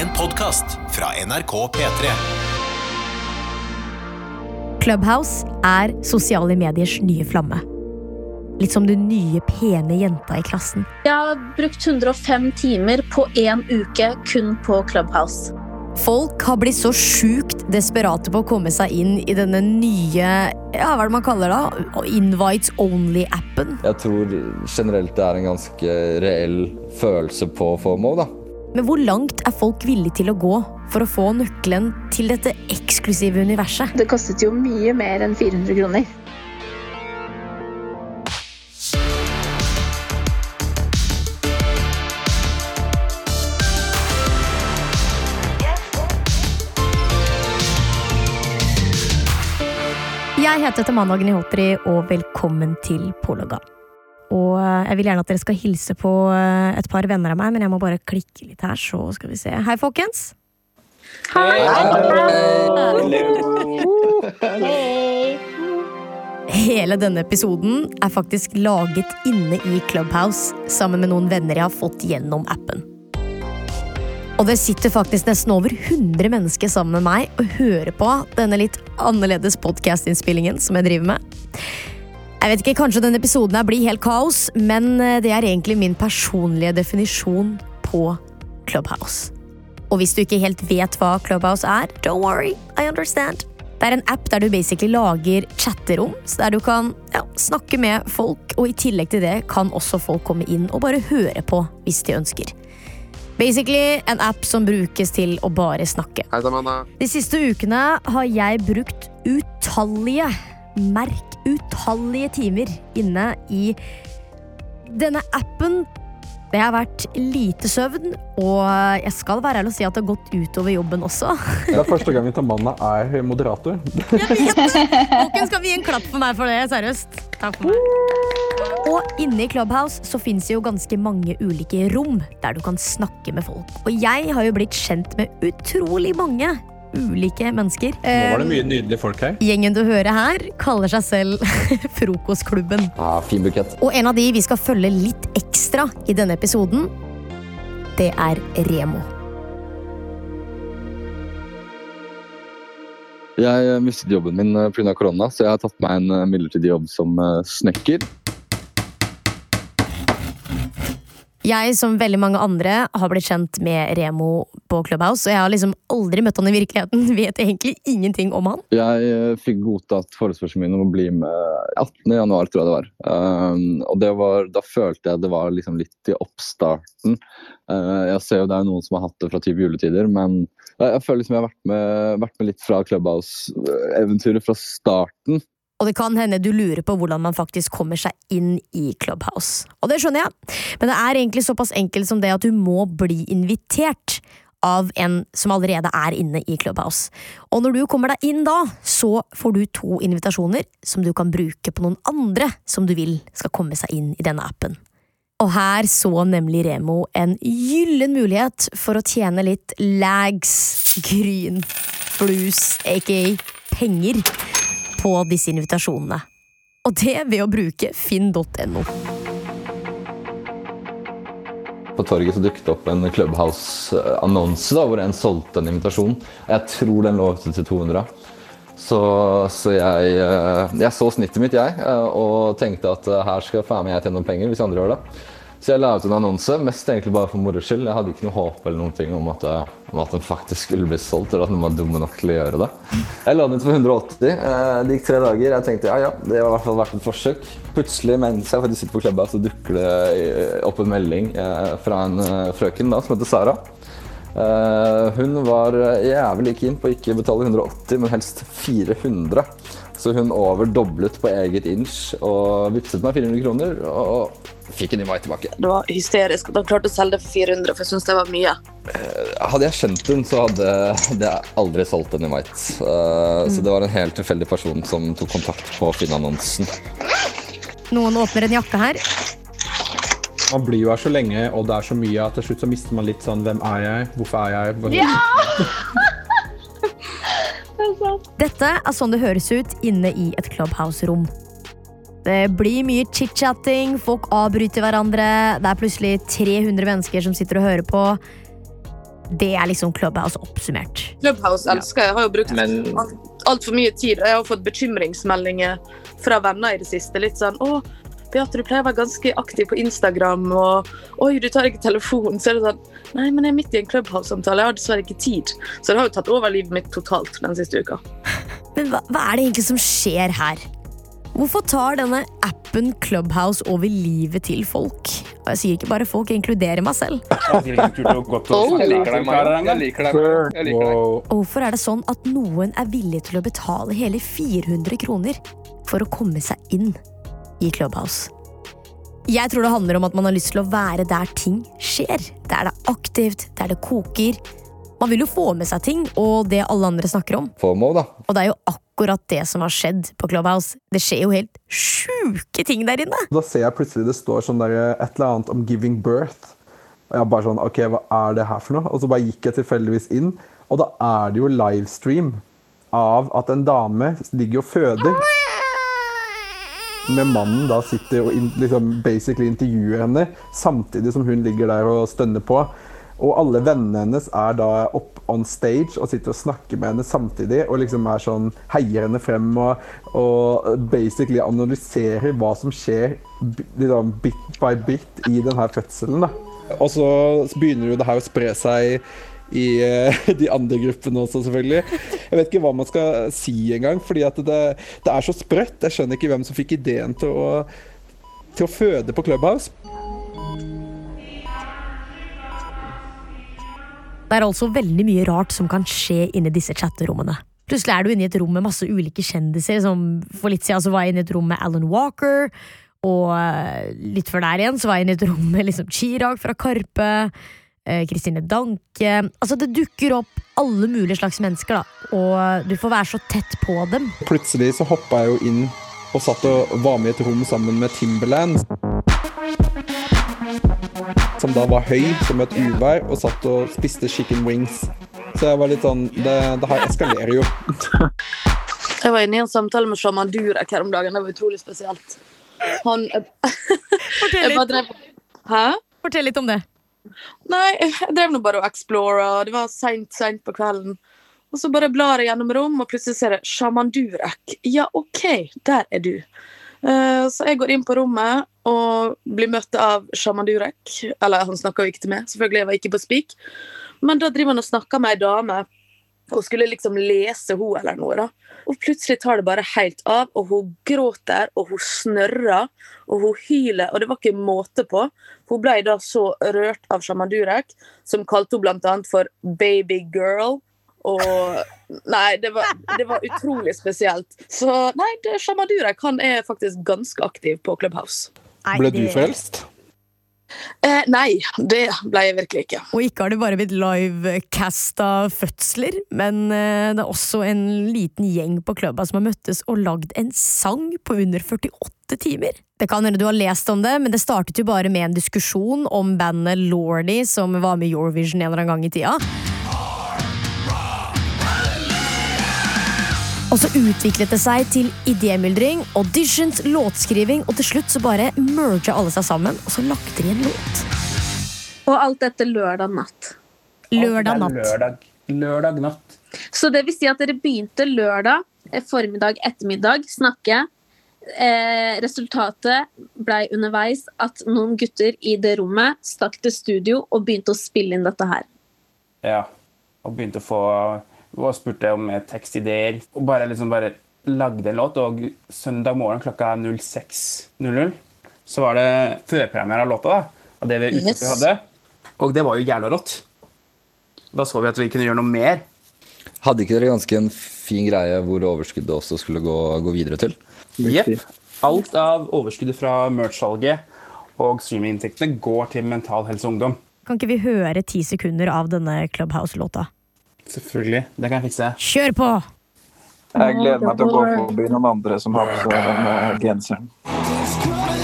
En podkast fra NRK P3. Clubhouse er sosiale mediers nye flamme. Litt som den nye, pene jenta i klassen. Jeg har brukt 105 timer på én uke kun på Clubhouse. Folk har blitt så sjukt desperate på å komme seg inn i denne nye ja, hva er det man kaller det? Invites only-appen. Jeg tror generelt det er en ganske reell følelse på FOMO. da. Men hvor langt er folk villige til å gå for å få nøkkelen til dette eksklusive universet? Det kostet jo mye mer enn 400 kroner. Jeg heter Tamanna Gnihotri, og velkommen til Pologa. Og eh, jeg vil gjerne at dere skal hilse på eh, et par venner av meg, men jeg må bare klikke litt her, så skal vi se. Hei, folkens. Hei! Hele denne episoden er faktisk laget inne i Clubhouse sammen med noen venner jeg har fått gjennom appen. Og det sitter faktisk nesten over 100 mennesker sammen med meg og hører på denne litt annerledes podcast-innspillingen som jeg driver med. Jeg vet ikke, Kanskje denne episoden her blir helt kaos, men eh, det er egentlig min personlige definisjon på Clubhouse. Og hvis du ikke helt vet hva Clubhouse er, don't worry, I understand. Det er en app der du basically lager chatterom, så der du kan ja, snakke med folk, og i tillegg til det kan også folk komme inn og bare høre på hvis de ønsker. Basically en app som brukes til å bare snakke. Hei. De siste ukene har jeg brukt utallige, merk utallige timer inne i denne appen. Det har vært lite søvn, og jeg skal være ærlig og si at det har gått utover jobben også. Det er første tar Tamanna er moderator. Folkens, skal vi gi en klapp for meg for det? Seriøst. Takk for meg. Og inne i Clubhouse så fins det jo ganske mange ulike rom der du kan snakke med folk. Og jeg har jo blitt kjent med utrolig mange ulike mennesker. Nå var det mye nydelige folk her. Gjengen du hører her, kaller seg selv Frokostklubben. Ja, fin bukett. Og en av de vi skal følge litt ekstra i denne episoden, det er Remo. Jeg eh, mistet jobben min pga. korona, så jeg har tatt meg en eh, midlertidig jobb som eh, snekker. Jeg, som veldig mange andre, har blitt kjent med Remo på Clubhouse, og jeg har liksom aldri møtt han i virkeligheten. Vet egentlig ingenting om han. Jeg eh, fikk godtatt forespørselen min om å bli med 18. januar, tror jeg det var. Um, og det var, da følte jeg det var liksom litt i oppstarten. Uh, jeg ser jo det er noen som har hatt det fra type juletider, men jeg føler liksom jeg har vært med, vært med litt fra Clubhouse-eventyret fra starten. Og det kan hende du lurer på hvordan man faktisk kommer seg inn i Clubhouse. Og det skjønner jeg, men det er egentlig såpass enkelt som det at du må bli invitert av en som allerede er inne i Clubhouse. Og når du kommer deg inn da, så får du to invitasjoner som du kan bruke på noen andre som du vil skal komme seg inn i denne appen. Og her så nemlig Remo en gyllen mulighet for å tjene litt lags, gryn, flus, aka penger på disse invitasjonene. Og det ved å bruke finn.no. På torget så dukket det opp en Clubhouse-annonse hvor en solgte en invitasjon. Jeg tror den lå ute til 200. Så, så jeg, eh, jeg, så snittet mitt, jeg, eh, og tenkte at eh, her skal faen meg jeg tjene noen penger hvis andre gjør det. Så jeg la ut en annonse, mest egentlig bare for moro skyld. Jeg hadde ikke noe håp eller noen ting om at, om at den faktisk skulle bli solgt, eller at noen var dumme nok til å gjøre det. Jeg la den ut for 180. Det gikk tre dager. Jeg tenkte ja, ja, det var i hvert fall verdt et forsøk. Plutselig, mens jeg faktisk sitter på klubba, så dukker det opp en melding fra en frøken da, som heter Sara. Hun var jævlig keen på å ikke betale 180, men helst 400. Så hun overdoblet på eget inch og vippset meg 400 kroner. og fikk en invite tilbake. Det var hysterisk at han klarte å selge det for 400, for jeg syns det var mye. Hadde jeg skjønt hun, så hadde, jeg aldri solgt en invite. Uh, mm. Så det var en helt tilfeldig person som tok kontakt på Finn-annonsen. Noen åpner en jakke her. Man blir jo her så lenge, og det er så mye at til slutt så mister man litt sånn Hvem er jeg? Hvorfor er jeg? Hvorfor... Ja! Dette er sånn det høres ut inne i et Clubhouse-rom. Det blir mye chit-chatting, folk avbryter hverandre, det er plutselig 300 mennesker som sitter og hører på. Det er liksom Clubhouse oppsummert. Clubhouse elsker jeg. Jeg har jo brukt Men altfor mye tid. Jeg har fått bekymringsmeldinger fra venner i det siste. Litt sånn 'Å, Beate, du pleier å være ganske aktiv på Instagram', og 'Oi, du tar ikke telefonen'. Så er det sånn Nei, men jeg er midt i en Clubhouse-samtale. Jeg har dessverre ikke tid. Så det har jo tatt over livet mitt totalt den siste uka. Men hva, hva er det egentlig som skjer her? Hvorfor tar denne appen Clubhouse over livet til folk? Og jeg sier ikke bare folk, jeg inkluderer meg selv. Jeg Oh. liker deg, hvorfor er det sånn at noen er villig til å betale hele 400 kroner for å komme seg inn i Clubhouse? Jeg tror det handler om at man har lyst til å være der ting skjer. Der det er aktivt, der det koker. Man vil jo få med seg ting og det alle andre snakker om. FOMO, da. Og det er jo akkurat det som har skjedd på Clubhouse. Det skjer jo helt sjuke ting der inne. Da ser jeg plutselig det står sånn der, et eller annet om 'giving birth'. Og jeg bare sånn OK, hva er det her for noe? Og så bare gikk jeg tilfeldigvis inn, og da er det jo livestream av at en dame ligger og føder. Med mannen da sitter og in, liksom basically intervjuer henne, samtidig som hun ligger der og stønner på. Og alle vennene hennes er da opp on stage og sitter og snakker med henne samtidig. Og liksom er sånn, heier henne frem og, og basically analyserer hva som skjer liksom, bit by bit i denne fødselen. da. Og så begynner jo det her å spre seg i eh, de andre gruppene også, selvfølgelig. Jeg vet ikke hva man skal si engang, fordi at det, det er så sprøtt. Jeg skjønner ikke hvem som fikk ideen til å, til å føde på Clubhouse. Det er altså veldig mye rart som kan skje inni disse chatterommene. Plutselig er du inne i et rom med masse ulike kjendiser. Som for litt siden så var jeg inne i et rom med Alan Walker. Og eh, litt før der igjen så var jeg inne i et rom med liksom Chirag fra Karpe. Eh, Kristine Danke. Altså Det dukker opp alle mulige slags mennesker, da. Og du får være så tett på dem. Plutselig så hoppa jeg jo inn og satt og var med i et rom sammen med Timberland. Som da var høy som et uvær og satt og spiste chicken wings. Så jeg var litt sånn Det, det her eskalerer jo. Jeg var inne i en samtale med Shaman Durek her om dagen. Det var utrolig spesielt. Han Fortell litt, drev Hæ? fortell litt om det. Nei, jeg drev nå bare og explora. Det var seint, seint på kvelden. Og så bare blar jeg gjennom rom, og plutselig ser jeg Shaman Durek. Ja, OK, der er du. Uh, så jeg går inn på rommet og blir møtt av Shaman Durek. Eller han snakka jo ikke til meg, selvfølgelig, jeg var ikke på Spik. Men da driver han og snakker med ei dame, og skulle liksom lese hun eller noe. da. Og plutselig tar det bare helt av, og hun gråter, og hun snørrer, og hun hyler, og det var ikke måte på. Hun ble da så rørt av Shaman Durek, som kalte henne blant annet for baby girl. Og Nei, det var, det var utrolig spesielt. Så nei, det, Shaman Durek han er faktisk ganske aktiv på Clubhouse. Ble du frelst? Eh, nei, det ble jeg virkelig ikke. Og ikke har det bare blitt livecasta fødsler, men eh, det er også en liten gjeng på klubba som har møttes og lagd en sang på under 48 timer. Det kan hende du har lest om det, men det startet jo bare med en diskusjon om bandet Lordy som var med i Eurovision en eller annen gang i tida. Og så utviklet det seg til idémyldring, auditions, låtskriving, og til slutt så bare merga alle seg sammen, og så lagde de en låt. Og alt dette lørdag natt. Lørdag natt. Lørdag, lørdag natt. Så det vil si at dere begynte lørdag eh, formiddag, ettermiddag, snakke. Eh, resultatet blei underveis at noen gutter i det rommet stakk til studio og begynte å spille inn dette her. Ja. Og begynte å få Og spurte om eh, tekstideer. Og bare liksom bare lagde en låt. Og søndag morgen klokka 06.00 så var det førpremiere av låta. da, Av det vi Yes. yes. hadde. Og det var jo jævla rått. Da så vi at vi kunne gjøre noe mer. Hadde ikke dere ganske en fin greie hvor overskuddet også skulle gå, gå videre til? Jepp. Alt av overskuddet fra merch-salget og streaminginntektene går til Mental Helse og Ungdom. Kan ikke vi høre ti sekunder av denne Clubhouse-låta? Selvfølgelig. Det kan jeg fikse. Kjør på! Jeg gleder meg til å gå forbi noen andre som har på seg den eh, genseren. Er.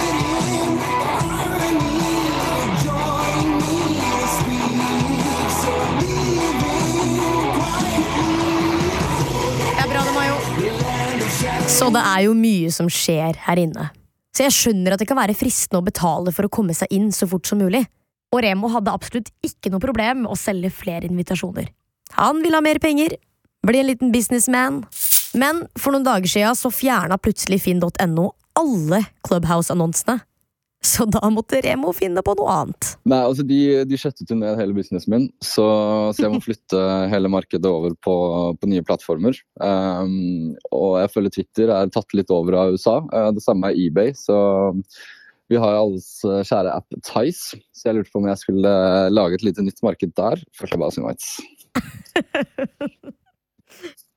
Så det er jo mye som skjer her inne. Så jeg skjønner at det kan være fristende å betale for å komme seg inn så fort som mulig. Og Remo hadde absolutt ikke noe problem med å selge flere invitasjoner. Han vil ha mer penger, bli en liten businessman. Men for noen dager siden så fjerna plutselig finn.no alle Clubhouse-annonsene. Så da måtte Remo finne på noe annet. Nei, altså de, de skjøttet jo ned hele businessen min, så, så jeg må flytte hele markedet over på, på nye plattformer. Um, og jeg føler Twitter er tatt litt over av USA. Uh, det samme er eBay. Så vi har jo alles kjære app Tice, så jeg lurte på om jeg skulle lage et lite nytt marked der for og Invites. Jeg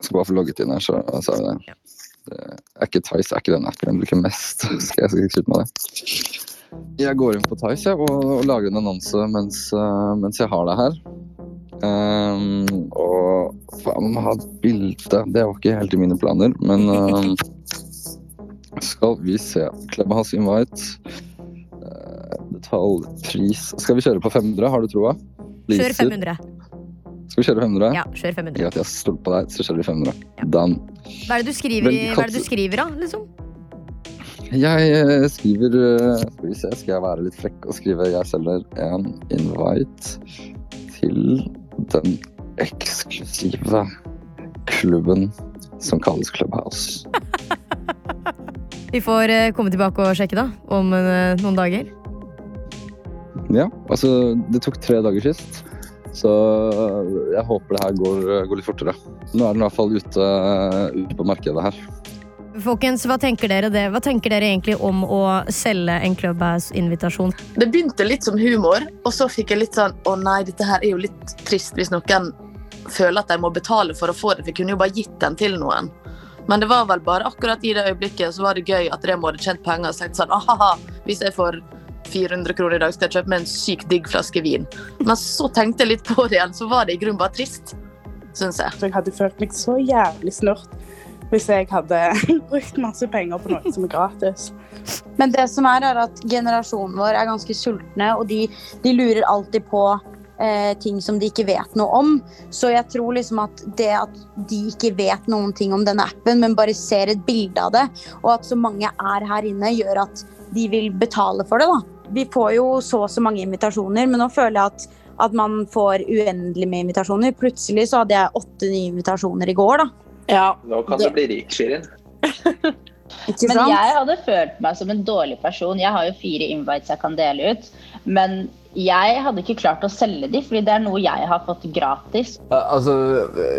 skal bare få logget inn her, så sa vi det. det er ikke Tice er ikke den appen jeg bruker mest. Skal jeg ikke slutte med det? Jeg går inn på Tice og, og, lager en annonse mens, uh, mens jeg har det her. Um, og faen, ha bilde. Det var ikke helt i mine planer, men um, skal vi se. Clubhouse Invite. Uh, detaljpris Skal vi kjøre på 500, har du troa? Kjør 500. Skal vi kjøre 500? Ja, kjør 500. Greit, jeg stoler på deg, så kjører vi 500. Ja. Done. Hva er det du skriver, hva er det du skriver da, liksom? Jeg eh, skriver eh, Skal vi se, skal jeg være litt frekk og skrive jeg selger en invite til den eksklusive klubben som kalles Clubhouse. Vi får eh, komme tilbake og sjekke, da. Om noen dager. Ja, altså Det tok tre dager sist. Så jeg håper det her går, går litt fortere. Nå er den i hvert fall ute, ute på markedet her. Folkens, hva tenker dere det? Hva tenker dere egentlig om å selge en Clubhouse-invitasjon? Det begynte litt som humor, og så fikk jeg litt sånn å nei, dette her er jo litt trist hvis noen føler at de må betale for å få det, Vi kunne jo bare gitt den til noen. Men det var vel bare akkurat i det øyeblikket så var det gøy at Remo hadde tjent penger og sagt sånn aha, hvis jeg får 400 kroner i dag, skal jeg kjøpe meg en sykt digg flaske vin. Men så tenkte jeg litt på det igjen, så var det i grunnen bare trist, syns jeg. Jeg hadde følt meg så jævlig snurt hvis jeg hadde brukt masse penger på noe som er gratis. Men det som er, er at generasjonen vår er ganske sultne, og de, de lurer alltid på eh, ting som de ikke vet noe om. Så jeg tror liksom at det at de ikke vet noen ting om denne appen, men bare ser et bilde av det, og at så mange er her inne, gjør at de vil betale for det. da. Vi får jo så og så mange invitasjoner, men nå føler jeg at, at man får uendelig med invitasjoner. Plutselig så hadde jeg åtte nye invitasjoner i går, da. Ja, Nå kan det... du bli rik, Shirin. men jeg hadde følt meg som en dårlig person. Jeg har jo fire invites jeg kan dele ut. Men jeg hadde ikke klart å selge de, fordi det er noe jeg har fått gratis. Altså,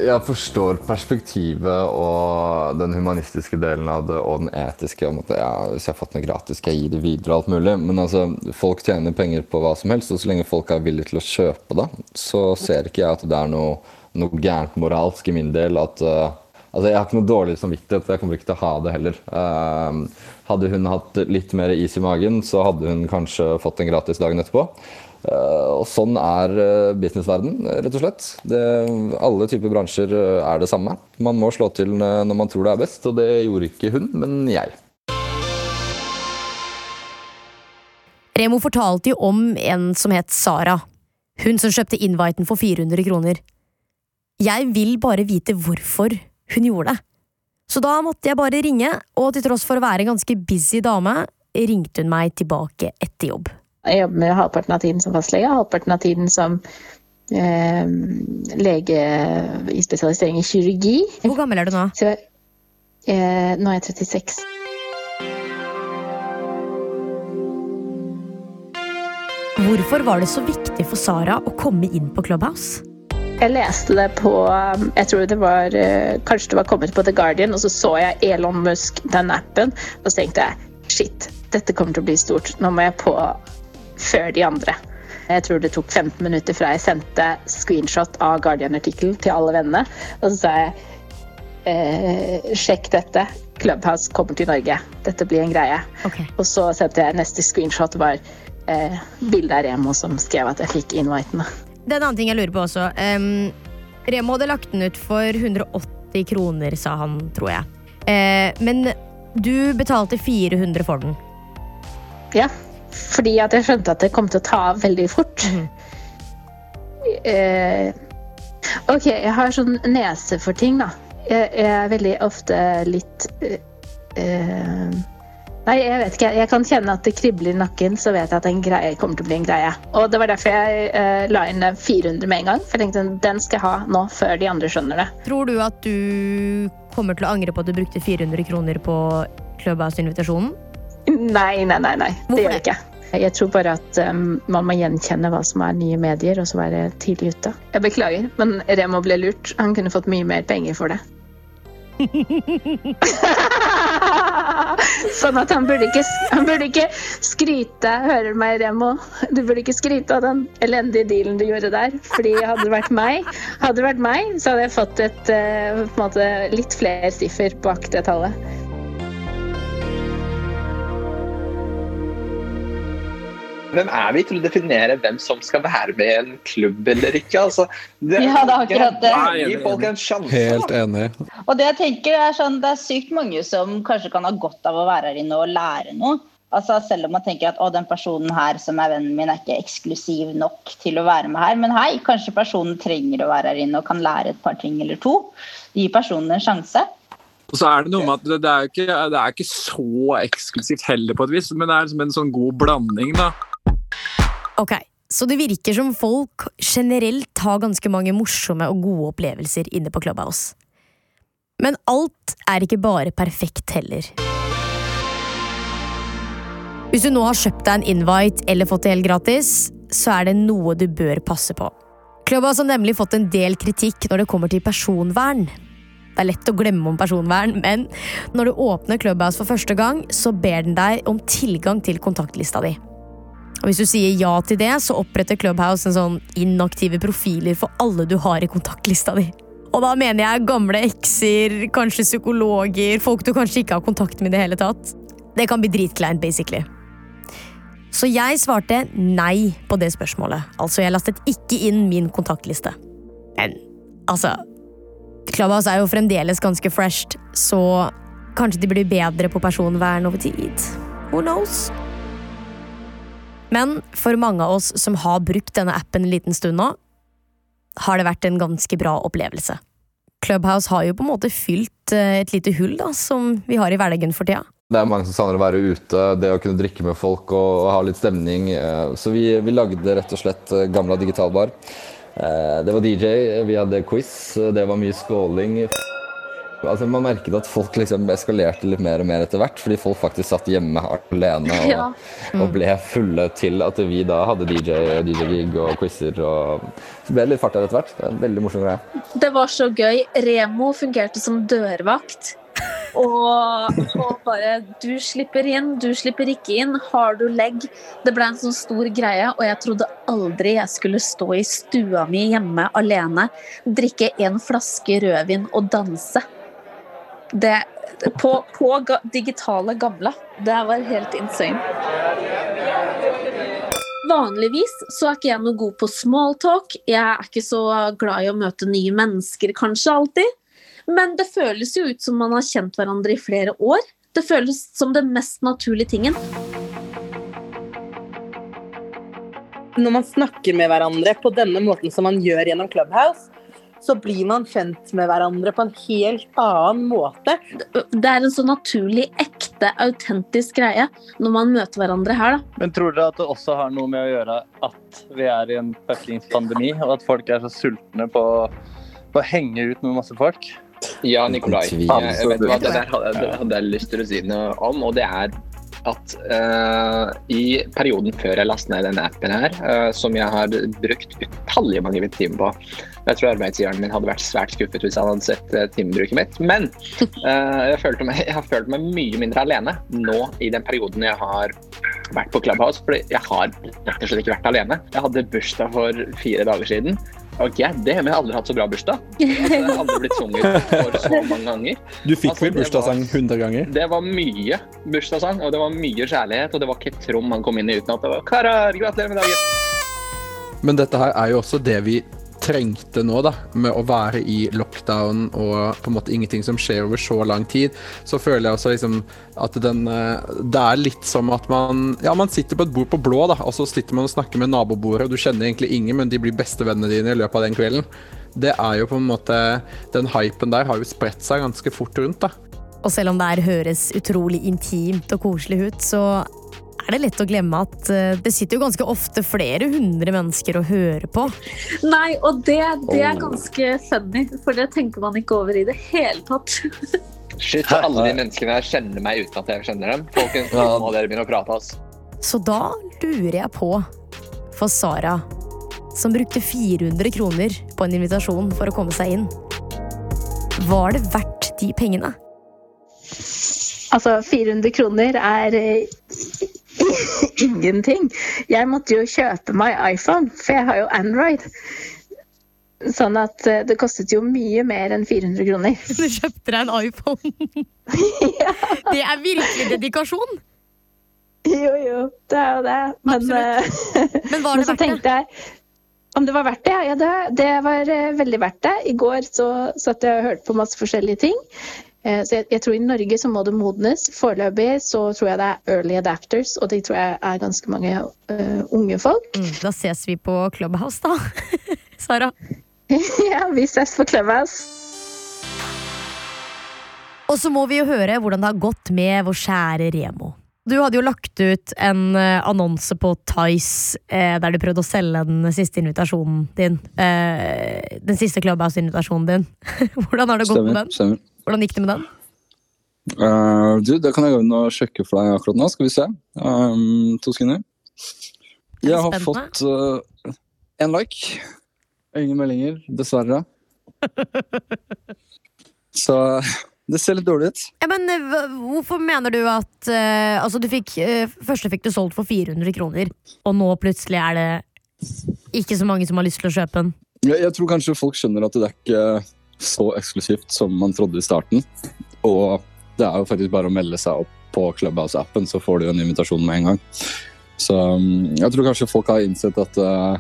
Jeg forstår perspektivet og den humanistiske delen av det, og den etiske. at ja, Hvis jeg har fått noe gratis, skal jeg gi det videre og alt mulig. Men altså, folk tjener penger på hva som helst, og så lenge folk er villige til å kjøpe det, så ser ikke jeg at det er noe, noe gærent moralsk i min del at uh, Altså, jeg har ikke noe dårlig samvittighet, jeg kommer ikke til å ha det heller. Uh, hadde hun hatt litt mer is i magen, så hadde hun kanskje fått en gratis dagen etterpå. Uh, og sånn er uh, businessverden, rett og slett. Det, alle typer bransjer er det samme. Man må slå til når man tror det er best, og det gjorde ikke hun, men jeg. Remo fortalte jo om en som het Sara. Hun som kjøpte inviten for 400 kroner. Jeg vil bare vite hvorfor hun gjorde det. Så da måtte jeg bare ringe, og til tross for å være en ganske busy dame, ringte hun meg tilbake etter jobb. Jeg jobber med halvparten av tiden som fastlege, halvparten av tiden som eh, lege i spesialisering i kirurgi. Hvor gammel er du nå? Så, eh, nå er jeg 36. Hvorfor var det så viktig for Sara å komme inn på Clubhouse? Jeg leste det på Jeg tror det var eh, Kanskje det var kommet på The Guardian, og så så jeg Elon Musk, den appen, og så tenkte jeg shit, dette kommer til å bli stort. Nå må jeg på før de andre. Jeg tror det tok 15 minutter fra jeg sendte screenshot av Guardian-artikkelen til alle vennene. Og så sa jeg eh, sjekk dette. Clubhouse kommer til Norge. Dette blir en greie. Okay. Og så sendte jeg neste screenshot var eh, bilde av Remo som skrev at jeg fikk inviten. Det er en annen ting jeg lurer på også. Um, Remo hadde lagt den ut for 180 kroner, sa han, tror jeg. Uh, men du betalte 400 for den. Ja, fordi at jeg skjønte at det kom til å ta av veldig fort. Mm. Uh, ok, jeg har sånn nese for ting, da. Jeg, jeg er veldig ofte litt uh, Nei, jeg vet ikke. Jeg kan kjenne at det kribler i nakken, så vet jeg at en greie kommer til å bli en greie. Og det var derfor jeg eh, la inn 400 med en gang. For jeg tenkte den skal jeg ha nå, før de andre skjønner det. Tror du at du kommer til å angre på at du brukte 400 kroner på Clubhouse-invitasjonen? Nei, nei, nei. nei. Det gjør jeg ikke. Jeg tror bare at um, man må gjenkjenne hva som er nye medier, og så være tidlig ute. Jeg beklager, men Remo ble lurt. Han kunne fått mye mer penger for det. sånn at han burde, ikke, han burde ikke skryte Hører du meg, Remo? Du burde ikke skryte av den elendige dealen du gjorde der. Fordi hadde det vært meg, hadde det vært meg så hadde jeg fått et, uh, måte, litt flere siffer bak det tallet. Hvem er vi til å definere hvem som skal være med i en klubb eller ikke? Altså, det, ja, det er akkurat det. Gi folk en sjanse. Helt enig. Og det jeg tenker er sånn, det er sykt mange som kanskje kan ha godt av å være her inne og lære noe. Altså Selv om man tenker at å, den personen her som er vennen min, er ikke eksklusiv nok til å være med her. Men hei, kanskje personen trenger å være her inne og kan lære et par ting eller to. Gi personen en sjanse. Og så er Det noe med at det er, ikke, det er ikke så eksklusivt heller, på et vis, men det er liksom en sånn god blanding. da. Ok, så det virker som folk generelt har ganske mange morsomme og gode opplevelser inne på Clubhouse. Men alt er ikke bare perfekt heller. Hvis du nå har kjøpt deg en invite eller fått det helt gratis, så er det noe du bør passe på. Clubhouse har nemlig fått en del kritikk når det kommer til personvern. Det er lett å glemme om personvern, men når du åpner Clubhouse for første gang, så ber den deg om tilgang til kontaktlista di. Og Hvis du sier ja til det, så oppretter Clubhouse en sånn inaktive profiler for alle du har i kontaktlista di. Og da mener jeg gamle ekser, kanskje psykologer, folk du kanskje ikke har kontakt med i det hele tatt. Det kan bli dritkleint, basically. Så jeg svarte nei på det spørsmålet. Altså, jeg lastet ikke inn min kontaktliste. Men altså Clubhouse er jo fremdeles ganske fresht, så kanskje de blir bedre på personvern over tid. Who knows? Men for mange av oss som har brukt denne appen en liten stund nå, har det vært en ganske bra opplevelse. Clubhouse har jo på en måte fylt eh, et lite hull da, som vi har i hverdagen for tida. Det er mange som savner å være ute, det å kunne drikke med folk og, og ha litt stemning. Eh, så vi, vi, lagde rett og slett eh, Gamla digitalbar. Det var DJ, vi hadde quiz, det var mye skåling. Altså, man merket at folk liksom eskalerte litt mer og mer etter hvert, fordi folk faktisk satt hjemme alene og, ja. mm. og ble fulle til at vi da hadde DJ og DJ og quizer. Og så ble det litt fart der etter hvert. Det er en veldig morsom greie. Det var så gøy. Remo fungerte som dørvakt. Og, og, bare Du slipper inn, du slipper ikke inn. Har du legg? Det ble en sånn stor greie, og jeg trodde aldri jeg skulle stå i stua mi hjemme alene, drikke en flaske rødvin og danse det, på, på digitale gamle. Det var helt insane. Vanligvis så er ikke jeg noe god på smalltalk. Jeg er ikke så glad i å møte nye mennesker, kanskje alltid. Men det føles jo ut som man har kjent hverandre i flere år. Det føles som den mest naturlige tingen. Når man snakker med hverandre på denne måten som man gjør gjennom Clubhouse, så blir man kjent med hverandre på en helt annen måte. Det er en så naturlig, ekte, autentisk greie når man møter hverandre her. Da. Men tror dere at det også har noe med å gjøre at vi er i en fuckings pandemi, og at folk er så sultne på, på å henge ut med masse folk? Ja, Nikolai. Jeg, jeg vet hva, det der hadde, jeg lyst til å si noe om, og det er at uh, i perioden før jeg lastet ned denne appen her, uh, som jeg har brukt utallige mange timer på Jeg tror arbeidsgiveren min hadde vært svært skuffet hvis han hadde sett uh, timebruket mitt. Men jeg, meg, jeg, har følt meg mye mindre alene nå i den perioden jeg har vært på Clubhouse. For jeg har rett og slett ikke vært alene. Jeg hadde bursdag for fire dager siden. Ok, det, har jeg aldri hatt så bra bursdag. Altså, jeg har aldri blitt sunget for så mange ganger. Du fikk altså, vel bursdagssang 100 ganger? Det var mye bursdagssang, og det var mye kjærlighet. Og det var ikke et rom han kom inn i uten at det var 'Karar, gratulerer med dagen'. Men dette her er jo også det vi trengte nå, da, med å være i lockdown og på en måte ingenting som skjer over så lang tid, så føler jeg også liksom at den eh, Det er litt som at man Ja, man sitter på et bord på blå, da, og så sitter man og snakker med nabobordet, og du kjenner egentlig ingen, men de blir bestevennene dine i løpet av den kvelden. Det er jo på en måte Den hypen der har jo spredt seg ganske fort rundt, da. Og selv om det her høres utrolig intimt og koselig ut, så er det lett å glemme at eh, det sitter jo ganske ofte flere hundre mennesker og hører på. Nei, og det, det er ganske funny, for det tenker man ikke over i det hele tatt. Shit, alle de menneskene her kjenner meg uten at jeg kjenner dem. Folkens, nå må dere begynne å prate, ass. Så da lurer jeg på, for Sara, som brukte 400 kroner på en invitasjon for å komme seg inn, var det verdt de pengene? Altså, 400 kroner er ingenting. Jeg måtte jo kjøpe meg iPhone, for jeg har jo Android. Sånn at eh, det kostet jo mye mer enn 400 kroner. Du kjøpte deg en iPhone? Det er virkelig dedikasjon! Jo, jo, det er jo det. Men, eh, Men var det så tenkte jeg om det var verdt det? Ja, det, det var eh, veldig verdt det. I går så satt jeg og hørte på masse forskjellige ting. Eh, Så jeg, jeg tror i Norge så må det modnes. Foreløpig så tror jeg det er early adapters, og de tror jeg er ganske mange uh, unge folk. Mm, da ses vi på Clubhouse, da. Sara. ja, vi ses på Clubhouse. Og så må vi jo høre hvordan det har gått med vår kjære Remo. Du hadde jo lagt ut en eh, annonse på Tice eh, der du prøvde å selge den siste invitasjonen din. Eh, den siste Clubhouse-invitasjonen din. hvordan har det gått Stemmer, med den? stemmer. Hvordan gikk det med den? Uh, du, det kan jeg gå inn og sjekke for deg akkurat nå. Skal vi se. Um, to sekunder. Jeg har fått uh, én like. Ingen meldinger, dessverre. Så det ser litt dårlig ut. Ja, men eh, Hvorfor mener du at uh, Altså, du fikk uh, Første fikk du solgt for 400 kroner, og nå plutselig er det ikke så mange som har lyst til å kjøpe den. Jeg, jeg tror kanskje folk skjønner at det er ikke så eksklusivt som man trodde i starten. Og det er jo faktisk bare å melde seg opp på Clubhouse-appen, så får du en invitasjon med en gang. Så um, jeg tror kanskje folk har innsett at uh,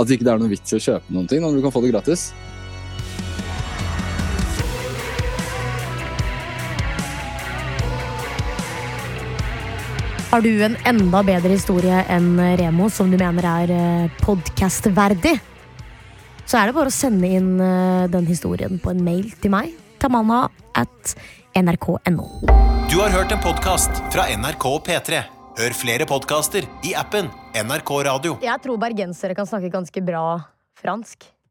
at ikke er noe vits i å kjøpe noen ting når du kan få det gratis. Har du en enda bedre historie enn Remo som du mener er podkast-verdig? Så er det bare å sende inn eh, den historien på en mail til meg. Tamanna at nrk.no. Du har hørt en podkast fra NRK P3. Hør flere podkaster i appen NRK Radio. Jeg tror bergensere kan snakke ganske bra fransk.